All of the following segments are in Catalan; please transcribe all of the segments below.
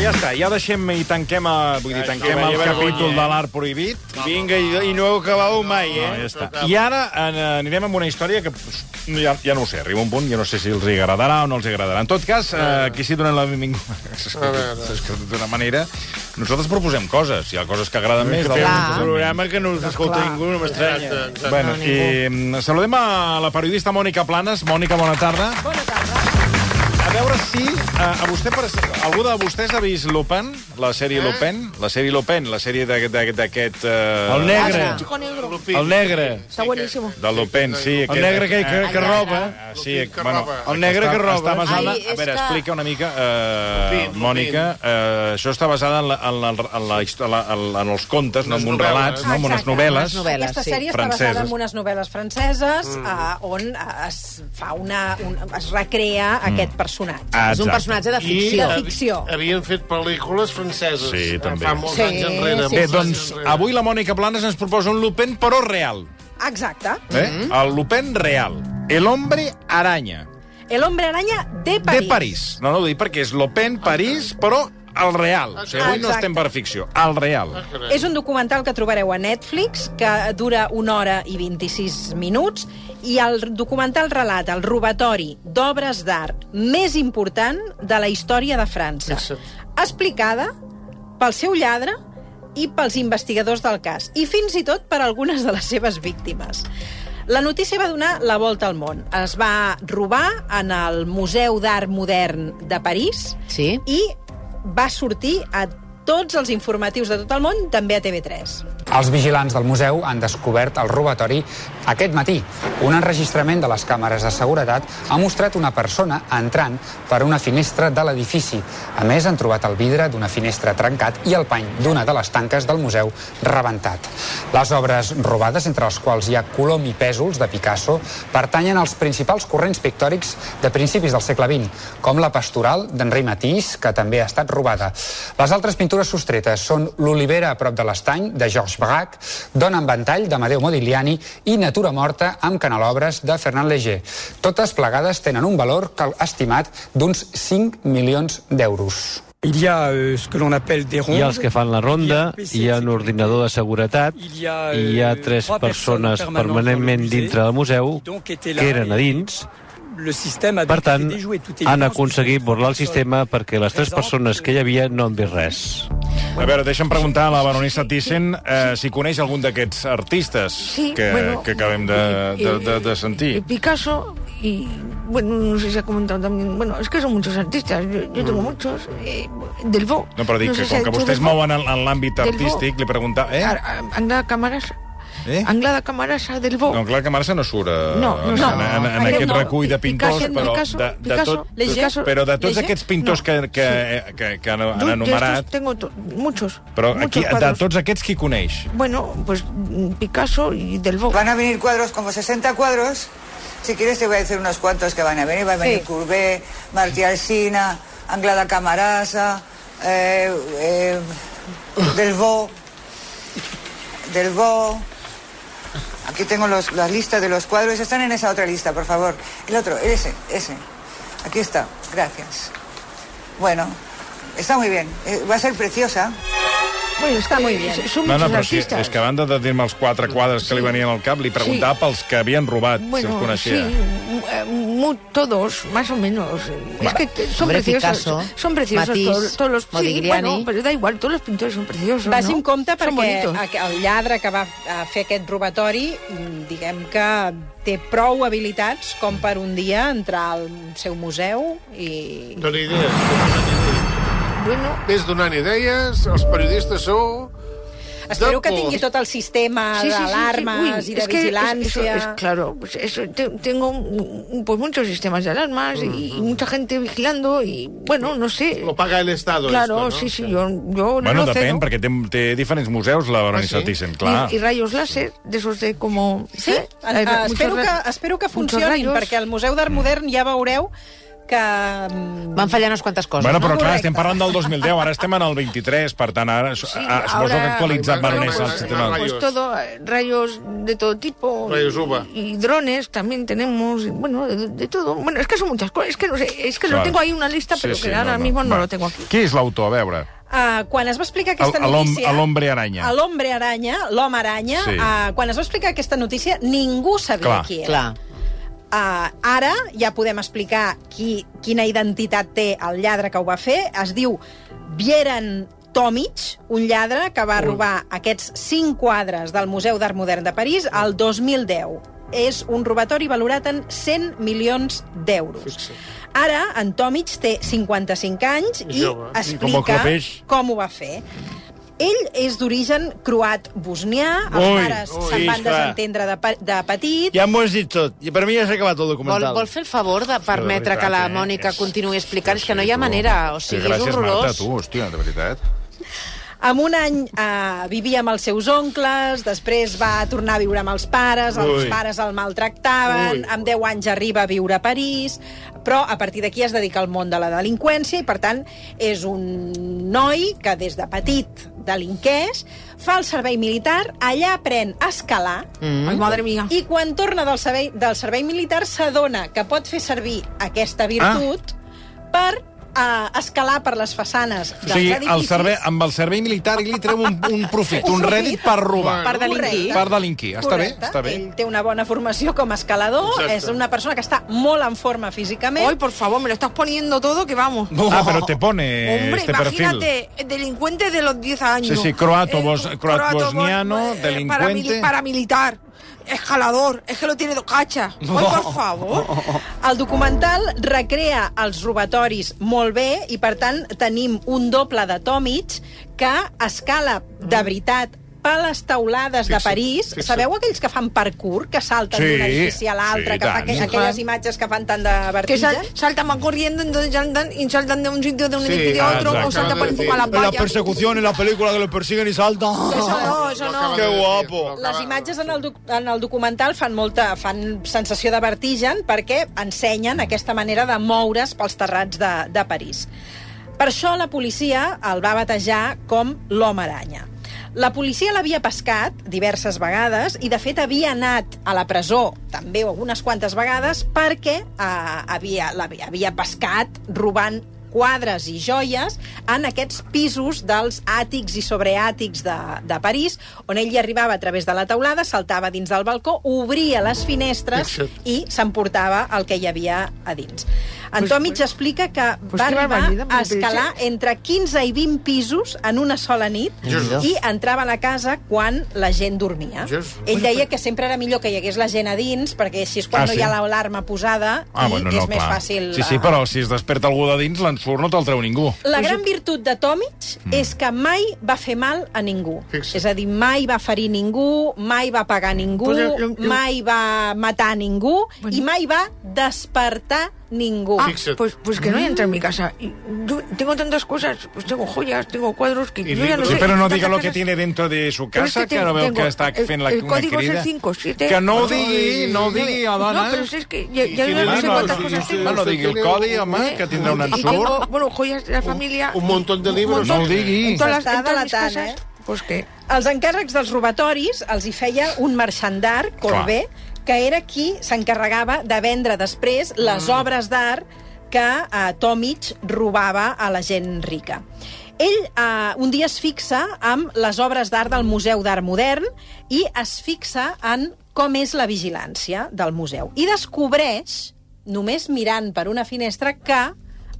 ja està, ja deixem i tanquem, a, vull dir, tanquem el capítol eh? de l'art prohibit. Vinga, i, i no heu acabat mai, eh? No, ja està. I ara en, anirem amb una història que pues, ja, ja no ho sé, arriba un punt, ja no sé si els agradarà o no els agradarà. En tot cas, eh, aquí sí donen la benvinguda. És que- d'una manera... Nosaltres proposem coses, hi ha coses que agraden més. Que un programa que no us escolta ningú, no m'estranya. Bueno, i mm, saludem a la periodista Mònica Planes. Mònica, bona tarda. Bona tarda. Veure si uh, a vostè, per, algú de vostès ha vist Lupin, la sèrie eh? Lupin? La sèrie Lupin, la sèrie d'aquest... d'aquest uh, El negre. Negro. El negre. Está buenísimo. Del Lupin, sí. El negre que, que, que roba. Ah, sí, que bueno, roba. El negre que roba. Està basada... Ai, a veure, explica una mica, uh, Lupin, Mònica. Uh, això està basada en, la, en, la, en, la, en, la, en els contes, no, en uns relats, no, en unes novel·les. Aquesta sí, sèrie està franceses. basada en unes novel·les franceses mm. uh, on uh, es fa una, un, es recrea Mm. aquest personatge. Ah, És un exacte. personatge de I ficció. de ficció. Havien fet pel·lícules franceses. Sí, també. Fa molts Sí, anys enrere. sí, Bé, molts doncs, enrere. avui la Mònica Planes ens proposa un Lupin, però real. Exacte. Eh? El Lupin real. El hombre araña. El hombre araña de París. De París. No, no ho dic perquè és Lupin, París, però el real. O sigui, avui no Exacte. estem per ficció. El real. És un documental que trobareu a Netflix, que dura una hora i 26 minuts, i el documental relata el robatori d'obres d'art més important de la història de França, explicada pel seu lladre i pels investigadors del cas, i fins i tot per algunes de les seves víctimes. La notícia va donar la volta al món. Es va robar en el Museu d'Art Modern de París Sí? i va sortir a tots els informatius de tot el món, també a TV3. Els vigilants del museu han descobert el robatori aquest matí. Un enregistrament de les càmeres de seguretat ha mostrat una persona entrant per una finestra de l'edifici. A més, han trobat el vidre d'una finestra trencat i el pany d'una de les tanques del museu rebentat. Les obres robades, entre les quals hi ha Colom i Pèsols, de Picasso, pertanyen als principals corrents pictòrics de principis del segle XX, com la pastoral d'Henri Matisse, que també ha estat robada. Les altres pintures sostretes són l'Olivera a prop de l'estany, de Georges Braque, Dona en ventall, d'Amadeu Modigliani i Natura morta, amb canalobres, de Fernand Léger. Totes plegades tenen un valor cal- estimat d'uns 5 milions d'euros. Il y a ce que l'on appelle des rondes. Hi ha els que fan la ronda, hi ha un ordinador de seguretat, hi ha euh, tres persones permanentment dintre del museu, que eren a dins. Le système a Per tant, han aconseguit burlar el sistema perquè les tres persones que hi havia no han vist res. A veure, deixa'm preguntar a la baronissa Thyssen eh, si coneix algun d'aquests artistes Sí, que, bueno, que acabem de, de, de, de sentir. Y Picasso y, bueno, no sé si ha comentado también, bueno, es que son muchos artistas, yo, yo tengo muchos, eh, Delvaux. No, però dic sé que com que vostès mouen en, en l'àmbit artístic, li preguntava... Eh? A- a- Anglada Camarasa. Eh? Anglada Camarasa Delvaux. No, clar que Marça no surt eh, No, no, en, no. en, en, en Aquest aquest no. recull de pintors, Picasso, però, Picasso, de, de Picasso, tot, Léger. però de tots Léger? aquests pintors No. que, que, que, que han, han enumerat, estos tengo to- muchos. però muchos aquí, de cuadros. tots aquests qui coneix? Bueno, pues mm, Picasso y Delvaux. Van a venir cuadros, como 60 cuadros. Si quieres te voy a decir unos cuantos que van a venir. Va a venir Sí. Courbet, Martí Alsina, Anglada Camarasa, eh, eh, Delvaux, Delvaux. Aquí tengo los, las listas de los cuadros. Están en esa otra lista, por favor. El otro, ese, ese. Aquí está. Gracias. Bueno, está muy bien. Eh, va a ser preciosa. Bueno, Está que muy bien. Son No, no, però sí, és que a banda de dir-me els quatre quadres que li venien al cap, li preguntava pels que havien robat, si els Bueno, coneixia. sí, eh, todos, más o menos. Es que son Hombre, preciosos. Picasso, son preciosos Matisse, todos, todos los. Sí, bueno, pero da igual, todos los pintores son preciosos. Vagi ¿no? en compte Son perquè bonitos. el lladre que va fer aquest robatori, diguem que té prou habilitats com per un dia entrar al seu museu i... Dóna idees. Bueno, Ves donant idees, els periodistes sou... Espero que tingui tot el sistema sí, sí, sí, sí. d'alarmes Uy, i de es que vigilància... eso- eso es claro, pues eso, te- tengo pues muchos sistemas de alarmas y, y mucha gente vigilando y bueno, no sé. Lo paga el Estado, Claro, esto, ¿no? sí, sí, yo, yo Bueno, lo depèn, cedo. perquè té, té diferents museus, la baronissa Ah, sí? Thyssen, clar. Y, y rayos láser, de esos de como... Sí, ¿eh? eh, espero, que, espero que funcionin, perquè al Museu d'Art Modern ja veureu que... mm, Van fallar unes quantes coses. Bueno, però no? clar, Correcte. estem parlant del 2010, ara estem en el 23, per tant, ara sí, ah, suposo que ha actualitzat ahora- Baronesa el sistema. Pues todo, eh, rayos de todo tipo. Rayos UVA. Y, y drones también tenemos, bueno, de, de todo. Bueno, es que son muchas cosas. Es que no sé, es que lo Claro. tengo ahí una lista, pero que ahora mismo no Va. lo tengo aquí. Qui és l'autor, a veure? Uh, quan es va explicar aquesta El- l'hom- notícia... l'hombre aranya. A l'hombre aranya, l'home aranya, Sí. uh, quan es va explicar aquesta notícia, ningú sabia Clar. qui era. Clar. Uh, ara ja podem explicar qui, quina identitat té el lladre que ho va fer. Es diu Bieran Tomic, un lladre que va robar aquests cinc quadres del Museu d'Art Modern de París el 2010. És un robatori valorat en 100 milions d'euros. Ara, en Tomic té 55 anys i el explica com ho va fer. Ell és d'origen croat-bosnià, els Ui, pares ui, se'n van desentendre de, pe- de petit, Ja m'ho has dit tot. I per mi ja s'ha acabat el Vol, documental. vol fer el favor de permetre veritat, que la eh? Mònica És- continuï explicant? És que no hi ha tu. manera, o sigui, és gràcies, horrorós. Marta, tu, hòstia, de veritat. En un any eh, vivia amb els seus oncles, després va tornar a viure amb els pares, els Ui. pares el maltractaven, Ui. amb 10 anys arriba a viure a París, però a partir d'aquí es dedica al món de la delinqüència i, per tant, és un noi que des de petit delinqueix, fa el servei militar, allà aprèn a escalar, Ay, madre mía. i quan torna del servei, del servei militar s'adona que pot fer servir aquesta virtut per eh, escalar per les façanes O dels sigui, el edificis. servei, amb el servei militar ell li treu un, un profit, un rèdit per robar. Per delinquir. Per delinquir. Està bé, està bé. Ell té una bona formació com a escalador, Exacte. és una persona que està molt en forma físicament. Hoy, por favor, me lo estás poniendo todo, que vamos. Ah, però te pone Hombre, este perfil. imagínate, delincuente de los 10 años. Sí, sí, croato, bos- Eh, croat croato, bosniano, bos- eh, delincuente. paramili- paramilitar, escalador, es que lo tiene cacha. Hoy, por favor. El documental recrea els robatoris molt bé i, per tant, tenim un doble de Tomic que escala de veritat per les taulades de París. fixa't. Sabeu aquells que fan parkour, que salten Sí, d'un edifici a l'altre, sí, que fa tant. aqu aquelles imatges que fan tant de Que sal- vertigen? saltan, van corriendo, entonces saltan y saltan de un sitio, de un Sí, edificio a otro, exacto. o saltan por encima de las decir. En la vallas. persecución, en la película que lo persiguen y saltan. Eso no, eso no. Que guapo. Les imatges en el, doc en el documental fan molta fan sensació de vertigen perquè ensenyen aquesta manera de moure's pels terrats de, de París. Per això la policia el va batejar com l'home aranya. La policia l'havia pescat diverses vegades i, de fet, havia anat a la presó també algunes quantes vegades perquè eh, havia, havia pescat robant quadres i joies en aquests pisos dels àtics i sobreàtics de, de París, on ell hi arribava a través de la teulada, saltava dins del balcó, obria les finestres i s'emportava el que hi havia a dins. En Pues- Tomic explica que pues va arribar a escalar entre 15 i 20 pisos en una sola nit Jesús. i entrava a la casa quan la gent dormia. Jesús. Ell deia que sempre era millor que hi hagués la gent a dins, perquè així és quan Ah, no sí? hi ha l'alarma posada Ah, i bueno, és no, més clar. fàcil... Sí, sí, però si es desperta algú de dins, l'ensurt no te'l treu ningú. La gran virtut de Tomic Mm. és que mai va fer mal a ningú. Fixa't. És a dir, mai va ferir ningú, mai va pagar ningú, Pues lo- lo- mai va matar ningú Bueno. i mai va despertar ningú. Ah, Fixa't. pues, pues que no entra en mi casa. Y yo tengo tantas cosas, pues tengo joyas, tengo cuadros que Y yo ya no libros. sé. Sí, però no diga lo que tiene dentro de su Pero es casa, que que, no veu tengo- que està el- fent la, el una código es el crida. 5, 7. Que no ho digui, no ho digui, a dona. No, pero si es que ya, ya tiene no sé sí, cosas sí, tengo. Bueno, digui el codi, home, que tindrà un ensurt. tengo, bueno, joyas de la familia. un montón de libros. No ho digui. En todas las, S'està en todas mis delatant, casas, eh? pues que... Els encàrrecs dels robatoris els hi feia un marxandar, Corbé, que era qui s'encarregava de vendre després les obres d'art que eh, Tomic robava a la gent rica. Ell eh, un dia es fixa amb les obres d'art del Museu d'Art Modern i es fixa en com és la vigilància del museu. I descobreix, només mirant per una finestra, que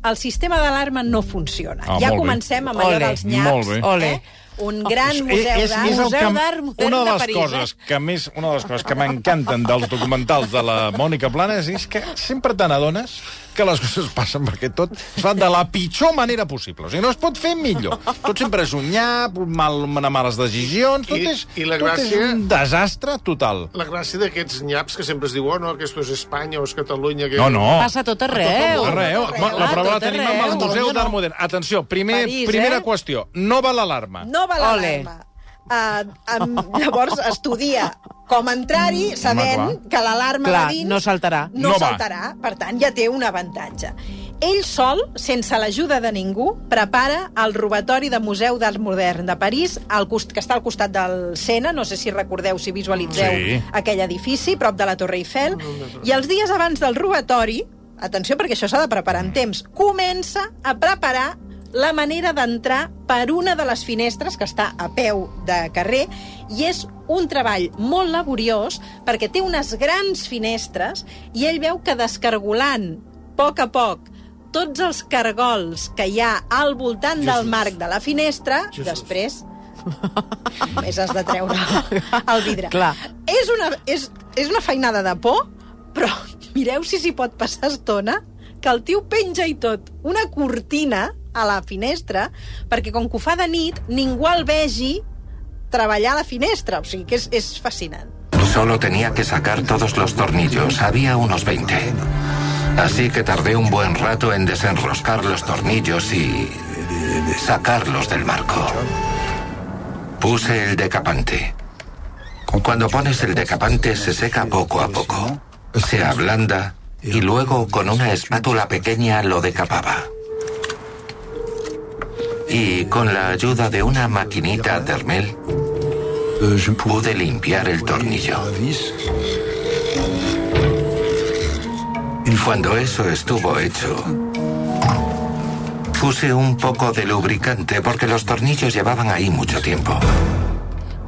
el sistema d'alarma no funciona. Ah, ja molt bé. comencem amb allò Ole, dels nyaps. molt bé. Ole. Eh? Un gran És- museu és, d'art. és el Museu que, Modern una de de les París, coses eh? que més, una de les coses que m'encanten dels documentals de la Mònica Planes és que sempre te n'adones que les coses passen perquè tot es fa de la pitjor manera possible. O sigui, no es pot fer millor. Tot sempre és un nyap, un mal, una males decisions, tot, I- és, i la tot gràcia- és un desastre total. La gràcia d'aquests nyaps que sempre es diu, oh, no, aquest és Espanya o és Catalunya... Que... No, no. Passa a tot arreu. Arreu. Arreu. La prova la tot tenim arreu. amb el Museu d'Art no. Modern. Atenció, primer, París, primera eh? qüestió. No va l'alarma. No va l'alarma. Uh, um, llavors estudia com entrar-hi sabent clar. que l'alarma Clar, de dins no saltarà. no, No va. saltarà, per tant ja té un avantatge ell sol, sense l'ajuda de ningú, prepara el robatori de Museu d'Art Modern de París, al cost, que està al costat del Sena, no sé si recordeu, si visualitzeu Sí. aquell edifici, prop de la Torre Eiffel, i els dies abans del robatori, atenció perquè això s'ha de preparar amb temps, comença a preparar la manera d'entrar per una de les finestres que està a peu de carrer i és un treball molt laboriós perquè té unes grans finestres i ell veu que descargolant a poc a poc tots els cargols que hi ha al voltant del marc de la finestra, després més has de treure el vidre. Clar. És una, és, és una feinada de por, però mireu si s'hi pot passar estona, que el tio penja i tot una cortina a la finestra, perquè com que ho fa de nit, ningú el vegi treballar a la finestra. O sigui que és, és fascinant. Solo tenía que sacar todos los tornillos. Había unos 20. Así que tardé un buen rato en desenroscar los tornillos y sacarlos del marco. Puse el decapante. Cuando pones el decapante se seca poco a poco. Se ablanda y luego con una espátula pequeña lo decapaba. Y con la ayuda de una maquinita Dermel pude limpiar el tornillo. Cuando eso estuvo hecho, puse un poco de lubricante porque los tornillos llevaban ahí mucho tiempo.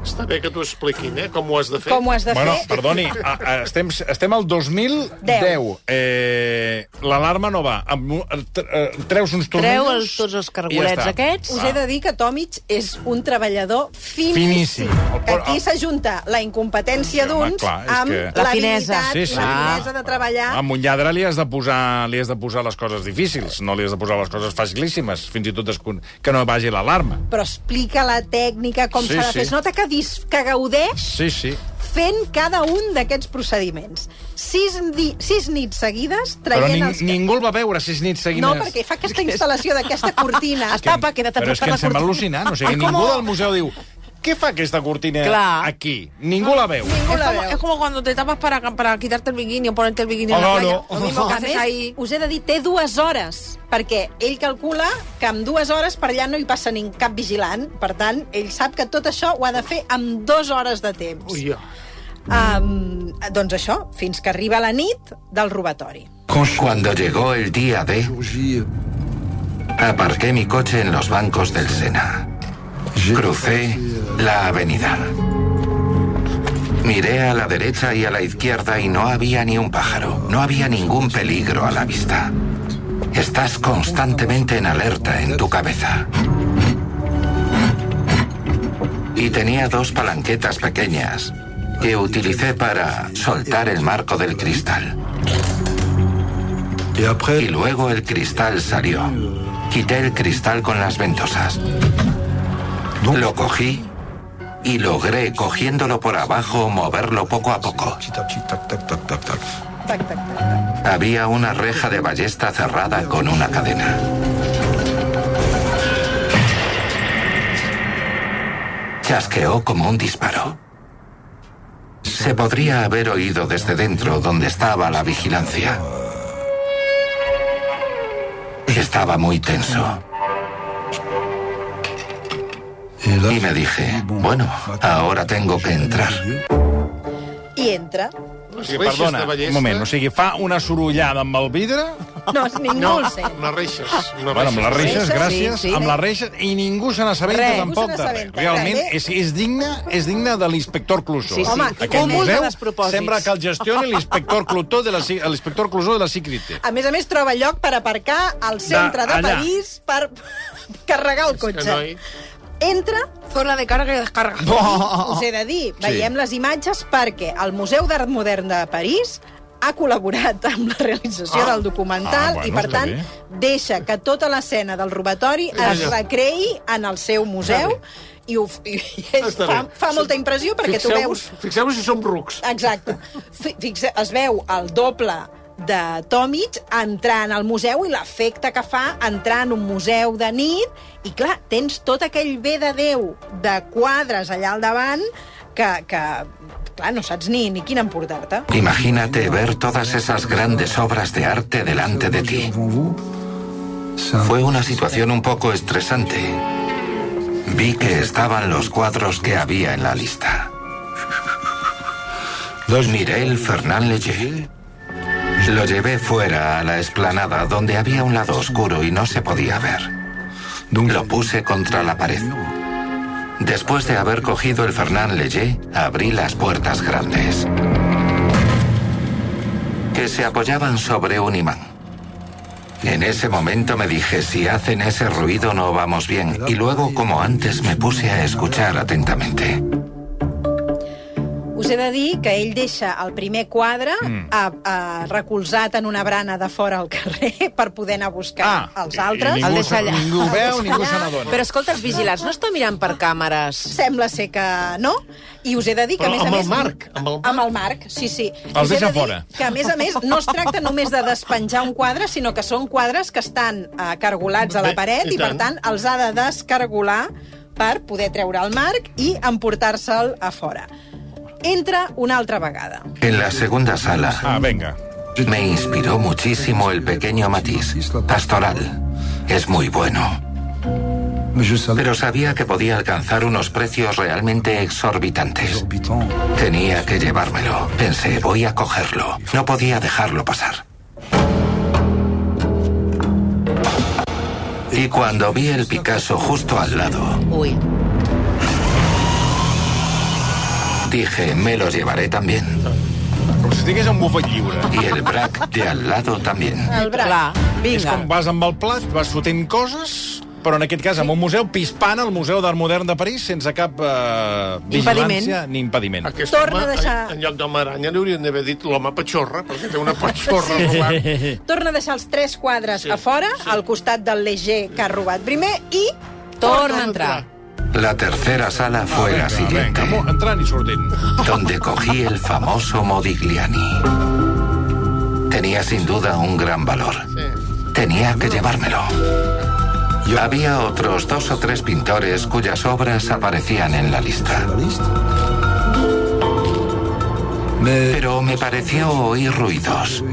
Està bé que t'ho expliquin, eh? Com ho has de fer. Com ho has de Bueno, fer? perdoni, a, a, estem, estem al 2010. Deu. Eh, L'alarma no va. Amb, un- tre- eh, treus uns Treu tornillos... els, tots els cargolets aquests. Us he de dir que Tomic és un treballador finíssim. Finíssim. Que por- aquí s'ajunta la incompetència Sí, d'uns amb que- La finesa. Sí, sí. la Ah. finesa de treballar. Amb un lladre li has, de posar, li has de posar les coses difícils, no li has de posar les coses facilíssimes, fins i tot que no vagi l'alarma. Però explica la tècnica, com Sí, s'ha de sí. fer. Es nota que, dis, que gaudeix Sí, sí. fent cada un d'aquests procediments. Sis, di, sis nits seguides Però traient ning els... ningú el va veure sis nits seguides. No, perquè fa aquesta instal·lació d'aquesta cortina. Es tapa, queda Però tapat és que la em sembla cortina. al·lucinant. O sigui, ningú del museu diu què fa aquesta cortina Clar. aquí? Ningú la veu. Ningú Es la como, veu. es como cuando te tapas para, para quitarte el bikini o ponerte el bikini en la Oh, playa. no. Lo mismo que A haces més, ahí. us he de dir, té dues hores, perquè ell calcula que amb dues hores per allà no hi passa ning cap vigilant. Per tant, ell sap que tot això ho ha de fer amb dues hores de temps. Ui. Um, doncs això, fins que arriba la nit del robatori. Cuando llegó el día D, aparqué mi coche en los bancos del Sena. Crucé la avenida. Miré a la derecha y a la izquierda y no había ni un pájaro. No había ningún peligro a la vista. Estás constantemente en alerta en tu cabeza. Y tenía dos palanquetas pequeñas que utilicé para soltar el marco del cristal. Y luego el cristal salió. Quité el cristal con las ventosas. Lo cogí y logré, cogiéndolo por abajo, moverlo poco a poco. Había una reja de ballesta cerrada con una cadena. Chasqueó como un disparo. Se podría haber oído desde dentro donde estaba la vigilancia. Estaba muy tenso. Y me dije, bueno, ahora tengo que entrar. I entra. Les O sigui, perdona, de un moment, o sigui, fa una sorollada amb el vidre, No, ningú No, el sent. unes reixes. Unes bueno, amb les reixes, Reixes, gràcies, sí, sí. amb les reixes, i ningú se n'assabenta tampoc se de Realment, res. és, és, digne, és digne de l'inspector Clouseau. Sí, sí. Home, Aquest de museu despropòsits. sembla que el gestioni l'inspector Clouseau de la, l'inspector Clouseau de la Secret. A més a més, troba lloc per aparcar al centre de, allà. París per carregar el Que cotxe. noi... Entra, Zona de carga y descarga. us he de dir, veiem les imatges perquè el Museu d'Art Modern de París ha col·laborat amb la realització Ah. del documental Ah, bueno, i, per tant, bé. deixa que tota l'escena del robatori es recreï en el seu museu i, ho, i, i és, fa, fa molta impressió perquè tu veus... Fixeu-vos fixeu si som rucs. Exacte. Fi- Fixe, es veu el doble de Tomic entrant al museu i l'efecte que fa entrar en un museu de nit i, clar, tens tot aquell bé de Déu de quadres allà al davant que, que clar, no saps ni, ni quin emportar-te. Imagínate ver todas esas grandes obras de arte delante de ti. Fue una situación un poco estresante. Vi que estaban los cuadros que había en la lista. Miré el Fernand Léger. Lo llevé fuera a la explanada donde había un lado oscuro y no se podía ver. Lo puse contra la pared. Después de haber cogido el Fernand Léger, abrí las puertas grandes, que se apoyaban sobre un imán. En ese momento me dije, si hacen ese ruido no vamos bien. Y luego, como antes, me puse a escuchar atentamente. He de dir que ell deixa el primer quadre mm. a, a, recolzat en una brana de fora al carrer per poder anar a buscar ah, els altres. I ningú, El deixa allà. ningú El veu, ningú allà. se n'adona. Però escolta, els vigilants no estan mirant per càmeres. Sembla ser que no. I us he de dir que, Però a més a més... marc, amb el marc. Amb el marc, sí, sí. Els Us deixa de fora. Que, a més a més, no es tracta només de despenjar un quadre, sinó que són quadres que estan eh, cargolats a la Bé, paret i i, per tant. tant, els ha de descargolar per poder treure el marc i emportar-se'l a fora. Entra una altra vegada. En la segunda sala Ah, venga. me inspiró muchísimo el pequeño matiz, pastoral. Es muy bueno. Pero sabía que podía alcanzar unos precios realmente exorbitantes. Tenía que llevármelo. Pensé, voy a cogerlo. No podía dejarlo pasar. Y cuando vi el Picasso justo al lado, Ui. Dije, me lo llevaré también. Com si estigués en bufet lliure. Y el Brac de al lado también. El braç. Clar, És vinga. com vas amb el plat, vas fotent coses, però en aquest cas amb un museu pispant al Museu d'Art Modern de París sense cap eh, vigilància ni impediment. Aquest Torna home, a deixar- en, lloc d'home aranya, li haurien d'haver dit l'home patxorra, perquè té una patxorra robant. Torna a deixar els tres quadres Sí, a fora, sí. al costat del Leger que ha robat primer, i Torna a entrar. La tercera sala fue la siguiente. Donde cogí el famoso Modigliani. Tenía sin duda un gran valor. Tenía que llevármelo. Había otros dos o tres pintores cuyas obras aparecían en la lista. Pero me pareció oír ruidos.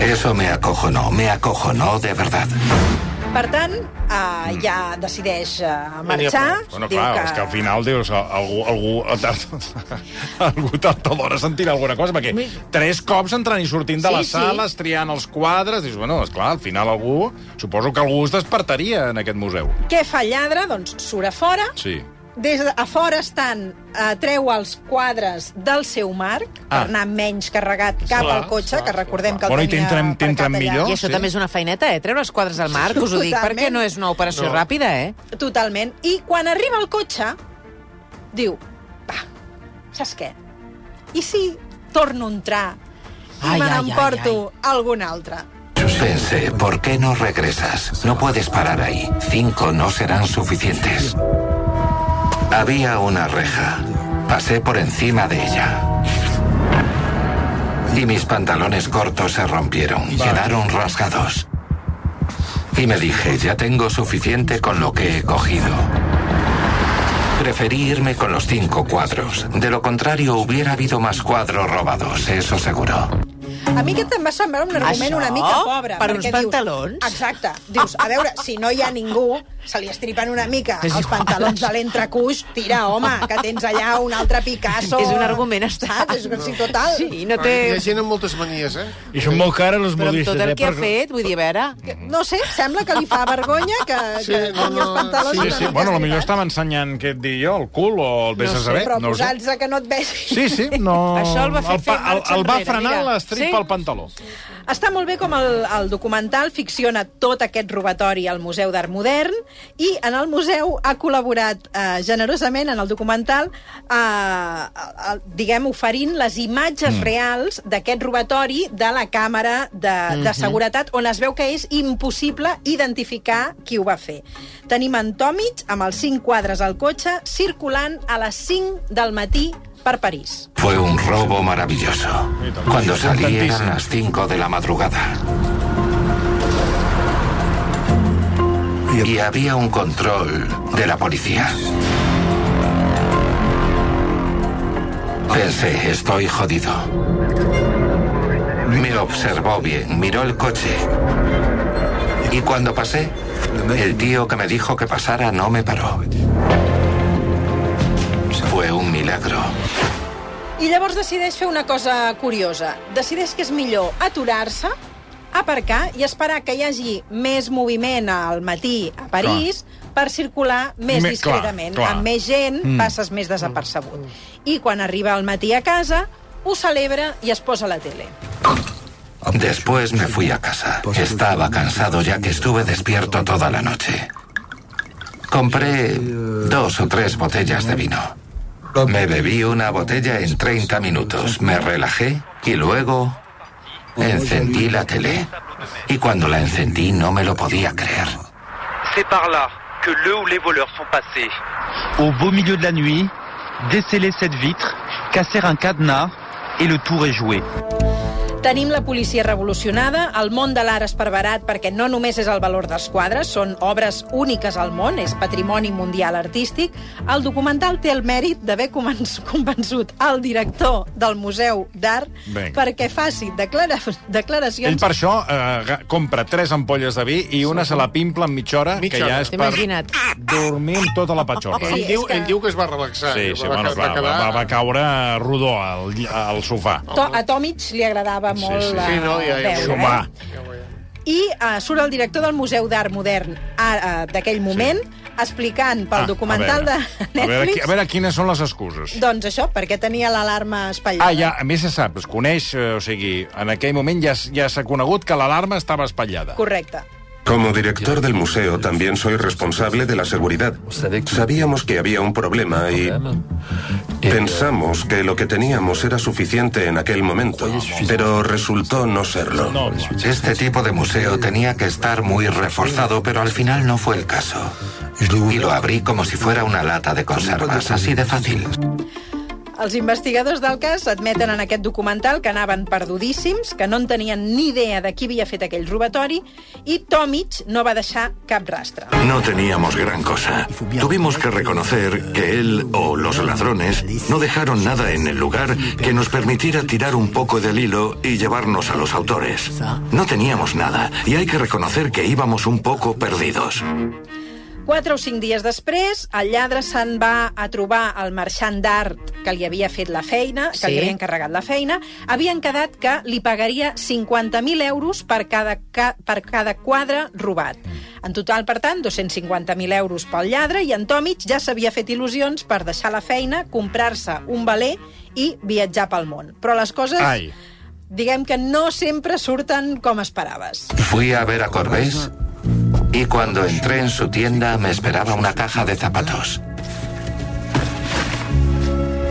Eso me acojonó, me acojonó de verdad. Per tant, uh, ja decideix uh, marxar. Bueno, diu clar, és que al final dius, algú, algú, algú tard o d'hora sentirà alguna cosa, perquè tres cops entrant i sortint de Sí, les sí. sales, triant els quadres, dius, bueno, esclar, al final algú, suposo que algú es despertaria en aquest museu. Què fa el lladre? Doncs surt a fora, Sí. Des de, a fora estan, uh, treu els quadres del seu marc, Ah. per anar menys carregat cap Clar, al cotxe, clar, que recordem que el Bueno, tenia t'entren- aparcat t'entren allà. millor. I això sí. també és una feineta, eh? Treure els quadres del marc, us ho dic, Totalment. perquè no és una operació No. ràpida, eh? Totalment. I quan arriba al cotxe, diu, va, saps què? I si torno a entrar i Ai, me n'emporto algun altre? Pensé, ¿por qué no regresas? No puedes parar ahí. Cinco no serán suficientes. Había una reja. Pasé por encima de ella. Y mis pantalones cortos se rompieron. Quedaron rasgados. Y me dije, ya tengo suficiente con lo que he cogido. Preferí irme con los cinco cuadros. De lo contrario, hubiera habido más cuadros robados, eso seguro. A mi aquest em va semblar un argument Això? una mica pobre. Per uns dius- pantalons? Exacte. Dius, a veure, si no hi ha ningú, se li estripen una mica És els igual. pantalons de l'entrecuix, tira, home, que tens allà un altre Picasso. És un argument. Saps? És que sí, total. Sí, no Hi ha té... gent amb moltes manies, eh? I són molt cares les Però amb modistes, tot el eh? que ha per- fet, vull dir, a veure... No sé, sembla que li fa vergonya que, Sí, que no, tingui els no, pantalons... Sí, sí, bueno, potser estava ensenyant, què et dic jo, el cul o el vés No a sé, saber. Però no sé. posats a que no et vegi. Sí, sí, no... Això el va fer el, fer marxa el, el va frenar mira. l'estrip Sí? Al pantaló. Està molt bé com el, el documental ficciona tot aquest robatori al Museu d'Art Modern i en el museu ha col·laborat eh, generosament en el documental eh, eh, diguem, oferint les imatges mm. reals d'aquest robatori de la càmera de, de Mhm. seguretat on es veu que és impossible identificar qui ho va fer. Tenim en Tomic amb els cinc quadres al cotxe circulant a les 5 del matí per París. Fue un robo maravilloso. Cuando salí eran las 5 de la madrugada. Y había un control de la policía. Pensé, estoy jodido. Me observó bien, miró el coche. Y cuando pasé, el tío que me dijo que pasara no me paró. Fue un milagro. I llavors decideix fer una cosa curiosa. Decideix que és millor aturar-se, aparcar i esperar que hi hagi més moviment al matí a París per circular més Me- discretament. clar, clar. Amb més gent Mm. passes més desapercebut. I quan arriba al matí a casa, ho celebra i es posa a la tele. Después me fui a casa. Estaba cansado ya que estuve despierto toda la noche. Compré dos o tres botellas de vino. Me bebí una botella en 30 minutos, me relajé y luego encendí la tele. Y cuando la encendí no me lo podía creer. C'est par là que le ou les voleurs sont passés. Au beau milieu de la nuit, déceler cette vitre, casser un cadenas et le tour est joué. Tenim la policia revolucionada, el món de l'art esparverat perquè no només és el valor dels quadres, són obres úniques al món, és patrimoni mundial artístic. El documental té el mèrit d'haver convençut el director del Museu d'Art perquè faci declara declaracions... Ell per això eh, compra tres ampolles de vi i una se la pimpla en mitja hora, Mitja que ja és per Imagina't. dormir amb tota la patxorra. ell, diu, ell diu que es va relaxar. Sí, que sí, bueno, va, va, va, va caure rodó al, al sofà. To a Tomic li agradava molt sí. eh, Sí, no, ja, ja, veure, Sumar. eh? I uh, surt el director del Museu d'Art Modern uh, d'aquell moment explicant pel Ah, documental a de veure. A veure, Netflix a veure quines són les excuses. doncs això, perquè tenia l'alarma espatllada. Ah, ja, a més se sap, es coneix, eh, o sigui, en aquell moment ja, ja s'ha conegut que l'alarma estava espatllada. Correcte. Como director del museo también soy responsable de la seguridad. Sabíamos que había un problema y pensamos que lo que teníamos era suficiente en aquel momento, pero resultó no serlo. Este tipo de museo tenía que estar muy reforzado, pero al final no fue el caso. Y lo abrí como si fuera una lata de conservas, así de fácil. Els investigadors del cas admeten en aquest documental que anaven perdudíssims, que no en tenien ni idea de qui havia fet aquell robatori, i Tomic no va deixar cap rastre. No teníamos gran cosa. Tuvimos que reconocer que él o los ladrones no dejaron nada en el lugar que nos permitiera tirar un poco del hilo y llevarnos a los autores. No teníamos nada y hay que reconocer que íbamos un poco perdidos. Quatre o cinc dies després, el lladre se'n va a trobar el marxant d'art que li havia fet la feina, que Sí. li havia encarregat la feina, havien quedat que li pagaria 50.000 euros per cada, ca, per cada quadre robat. En total, per tant, 250.000 euros pel lladre i en Tomic ja s'havia fet il·lusions per deixar la feina, comprar-se un valer i viatjar pel món. Però les coses... Ai. Diguem que no sempre surten com esperaves. Fui a ver a Corbés y cuando entré en su tienda me esperaba una caja de zapatos.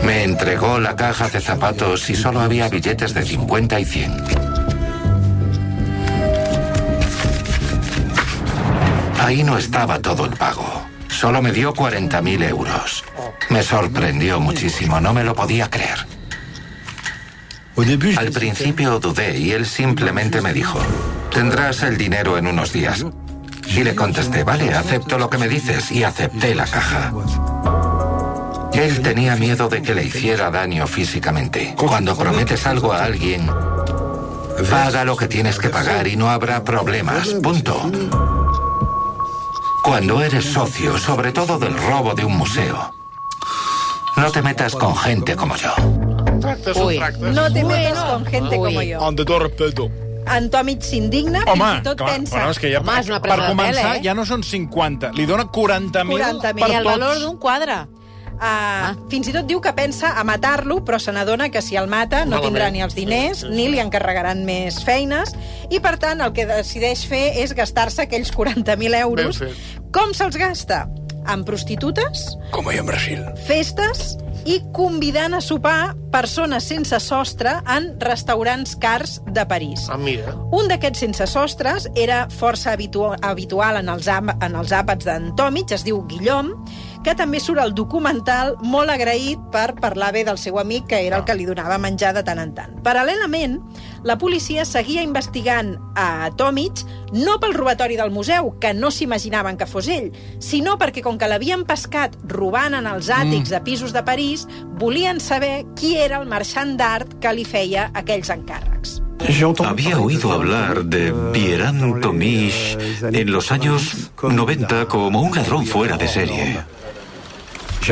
Me entregó la caja de zapatos y solo había billetes de 50 y 100. Ahí no estaba todo el pago. Solo me dio 40.000 euros. Me sorprendió muchísimo, no me lo podía creer. Al principio dudé y él simplemente me dijo, tendrás el dinero en unos días. Y le contesté, vale, acepto lo que me dices y acepté la caja. Él tenía miedo de que le hiciera daño físicamente. Cuando prometes algo a alguien, paga lo que tienes que pagar y no habrá problemas. Punto. Cuando eres socio, sobre todo del robo de un museo, no te metas con gente como yo. Tractes. no te metes con gente como yo. En Tomic s'indigna, Home, fins i tot clar, pensa... però és que ja, Home, és una per començar, pèl, eh? ja no són 50, li dona 40.000 40.000. per I el tots. valor d'un quadre. Uh, ah. Fins i tot diu que pensa a matar-lo, però se n'adona que si el mata no Malament. tindrà ni els diners, ni li encarregaran més feines, i per tant el que decideix fer és gastar-se aquells 40.000 euros. Com se'ls gasta? Amb prostitutes, Como ahí en Brasil. festes i convidant a sopar persones sense sostre en restaurants cars de París. Ah, mira. Un d'aquests sense sostres era força habitu habitual en els, en els àpats d'en Tomic, es diu Guillaume, que també surt al documental molt agraït per parlar bé del seu amic, que era el que li donava menjar de tant en tant. Paral·lelament, la policia seguia investigant a Tomic no pel robatori del museu, que no s'imaginaven que fos ell, sinó perquè, com que l'havien pescat robant en els àtics de pisos de París, volien saber qui era el marxant d'art que li feia aquells encàrrecs. Había oído hablar de Pierre Tomish en los años 90 como un ladrón fuera de serie.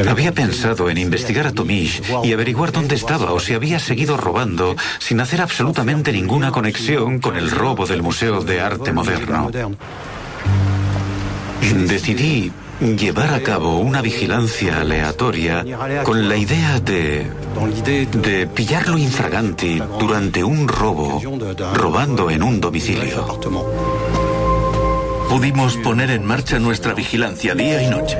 Había pensado en investigar a Tomish y averiguar dónde estaba o si había seguido robando sin hacer absolutamente ninguna conexión con el robo del Museo de Arte Moderno. Decidí llevar a cabo una vigilancia aleatoria con la idea de de pillarlo infraganti durante un robo, robando en un domicilio. Pudimos poner en marcha nuestra vigilancia día y noche.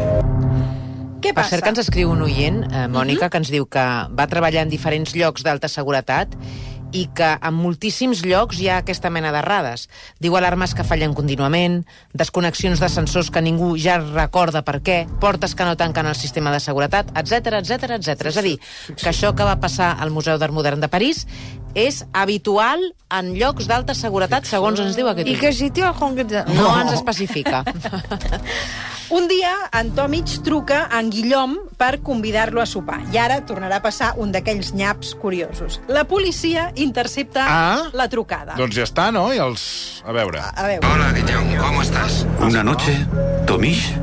Què Per passa? cert, que ens escriu un oient, eh, Mònica, que ens diu que va treballar en diferents llocs d'alta seguretat i que en moltíssims llocs hi ha aquesta mena d'errades. Diu alarmes que fallen contínuament, desconnexions d'ascensors que ningú ja recorda per què, portes que no tanquen el sistema de seguretat, etc etc etc. És a dir, que això que va passar al Museu d'Art Modern de París és habitual en llocs d'alta seguretat, segons ens diu aquest oient. que sitio. No ens especifica. Un dia, en Tomic truca a en Guillom per convidar-lo a sopar. I ara tornarà a passar un d'aquells nyaps curiosos. La policia intercepta Ah. la trucada. Doncs ja està, no? I els... A veure. A veure. Hola, Guillón, ¿cómo estás? Una noche, Tomish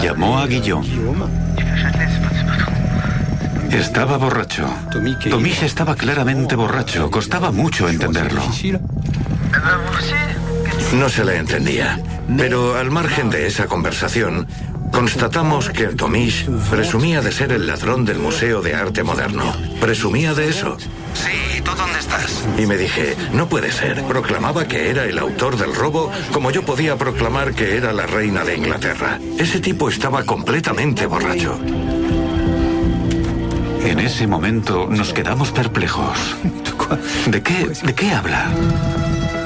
llamó a Guillaume. Estaba borracho. Tomish estaba claramente borracho. Costaba mucho entenderlo. No se le entendía. Pero al margen de esa conversación, constatamos que Tomish presumía de ser el ladrón del Museo de Arte Moderno. Presumía de eso. Sí, ¿y tú dónde estás? Y me dije, no puede ser. Proclamaba que era el autor del robo como yo podía proclamar que era la reina de Inglaterra. Ese tipo estaba completamente borracho. En ese momento nos quedamos perplejos. ¿De qué, de qué habla?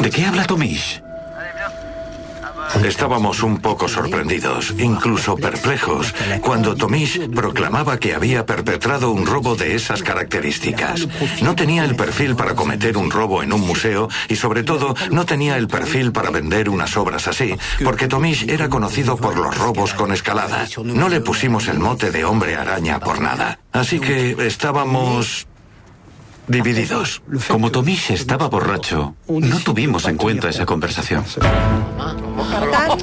¿De qué habla Tomish? Estábamos un poco sorprendidos, incluso perplejos, cuando Tomish proclamaba que había perpetrado un robo de esas características. No tenía el perfil para cometer un robo en un museo y sobre todo no tenía el perfil para vender unas obras así, porque Tomish era conocido por los robos con escalada. No le pusimos el mote de hombre araña por nada. Así que estábamos divididos. Como Tomish estaba borracho, no tuvimos en cuenta esa conversación. Per tant,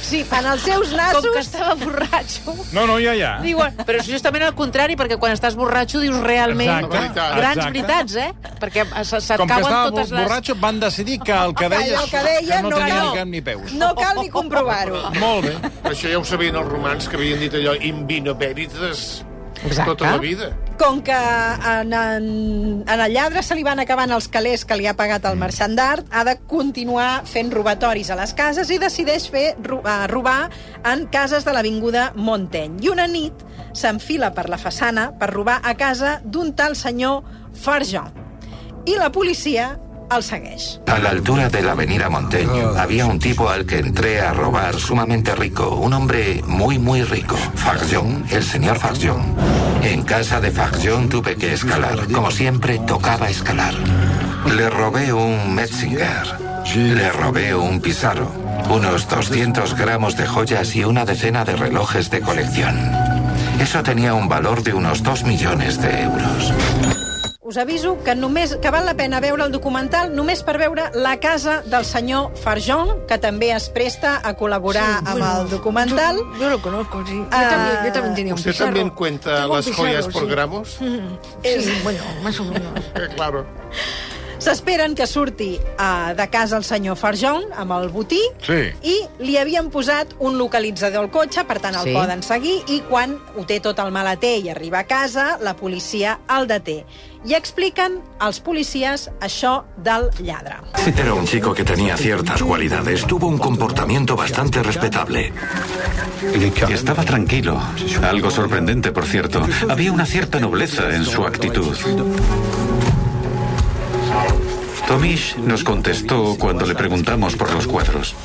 sí, en els seus nassos... Com que estava borratxo. No, no, ja, ja. Diuen, però és justament al contrari, perquè quan estàs borratxo dius realment Exacte, grans exacte. veritats, eh? Perquè se- se't Com que cauen estava totes les... borratxo, van decidir que el que deia, el que deia que no, no tenia cal. ni cap ni peus. No cal ni comprovar-ho. Molt bé. Això ja ho sabien els romans, que havien dit allò in vino veritas Exacte. tota la vida. Com que en, en, en el lladre se li van acabant els calés que li ha pagat el marxant d'art, ha de continuar fent robatoris a les cases i decideix fer eh, robar en cases de l'Avinguda Montaigne. I una nit s'enfila per la façana per robar a casa d'un tal senyor Farjean. I la policia el segueix. A la altura de la avenida Montaigne había un tipo al que entré a robar sumamente rico, un hombre muy muy rico, Farjon, el señor Farjon. En casa de Farjon tuve que escalar, como siempre tocaba escalar. Le robé un Metzinger, le robé un Pizarro, unos 200 gramos de joyas y una decena de relojes de colección. Eso tenía un valor de unos 2 millones de euros. Us aviso que només que val la pena veure el documental només per veure la casa del senyor Farjon, que també es presta a col·laborar Sí, amb bueno, el documental. Yo, yo lo conozco, sí. Yo, Ah, también, yo también tenía un ¿Usted pizarro. también cuenta Tengo un las joyas pizarro, por sí. gramos? Sí, bueno, más o menos. claro. S'esperen que surti uh, de casa el senyor Farjon amb el botí Sí. i li havien posat un localitzador al cotxe, per tant el Sí. poden seguir, i quan ho té tot el maleter i arriba a casa, la policia el deté. I expliquen als policies això del lladre. Era un chico que tenía ciertas cualidades, tuvo un comportamiento bastante respetable. Estaba tranquilo, algo sorprendente, por cierto. Había una cierta nobleza en su actitud. Tomish nos contestó cuando le preguntamos por los cuadros.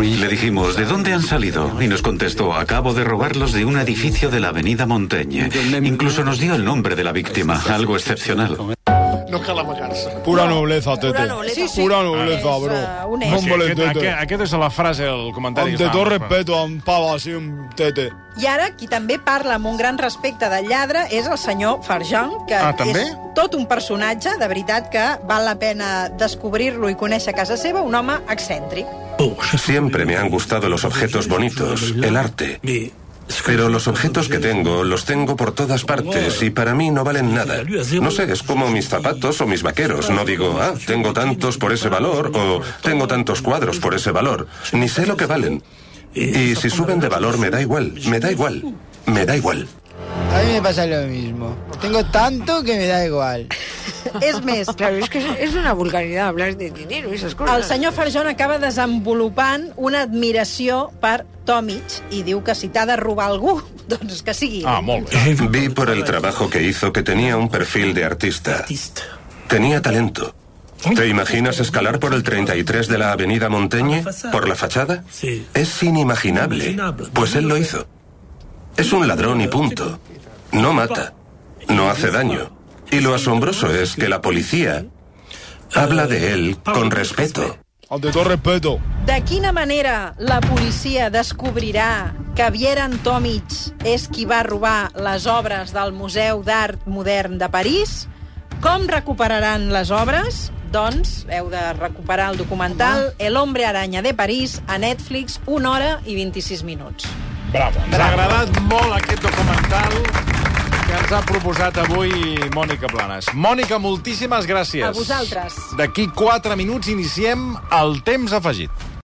Le dijimos, ¿de dónde han salido? Y nos contestó, acabo de robarlos de un edificio de la avenida Montaigne. Incluso nos dio el nombre de la víctima, algo excepcional. No cal amagar-se. Pura nobleza, tete. Pura nobleza. Sí, sí. Pura nobleza, És, bro. eh, un No, hombre, aquest, aquest, aquest és la frase, el comentari. Ante todo estàvem- respeto a un pavo así, un tete. I ara, qui també parla amb un gran respecte del lladre és el senyor Farjan, que Ah, també? és tot un personatge, de veritat que val la pena descobrir-lo i conèixer a casa seva, un home excèntric. Siempre me han gustado los objetos bonitos, el arte. Pero los objetos que tengo los tengo por todas partes y para mí no valen nada. No sé, es como mis zapatos o mis vaqueros. No digo, ah, tengo tantos por ese valor o tengo tantos cuadros por ese valor. Ni sé lo que valen. Y si suben de valor me da igual, me da igual, me da igual. A mí me pasa lo mismo. Tengo tanto que me da igual. És més, Claro, es que es, es una vulgaridad hablar de dinero y esas cosas. el senyor Farjan acaba desenvolupant una admiració per Tomic i diu que si t'ha de robar algú, doncs que sigui. Ah, molt bé. Vi por el trabajo que hizo que tenía un perfil de artista. Tenía talento. ¿Te imaginas escalar por el 33 de la avenida Montaigne? ¿Por la fachada? Es inimaginable. Pues él lo hizo. Es un ladrón y punto. No mata. No hace daño. Y lo asombroso es que la policía habla de él con respeto. Ante todo respeto. De quina manera la policia descobrirà que Vieran Tomic és qui va robar les obres del Museu d'Art Modern de París? Com recuperaran les obres? Doncs heu de recuperar el documental El hombre araña de París a Netflix, 1 hora i 26 minuts. Bravo. Ens ha agradat molt aquest documental que ens ha proposat avui Mònica Planes. Mònica, moltíssimes gràcies. A vosaltres. D'aquí 4 minuts iniciem el temps afegit.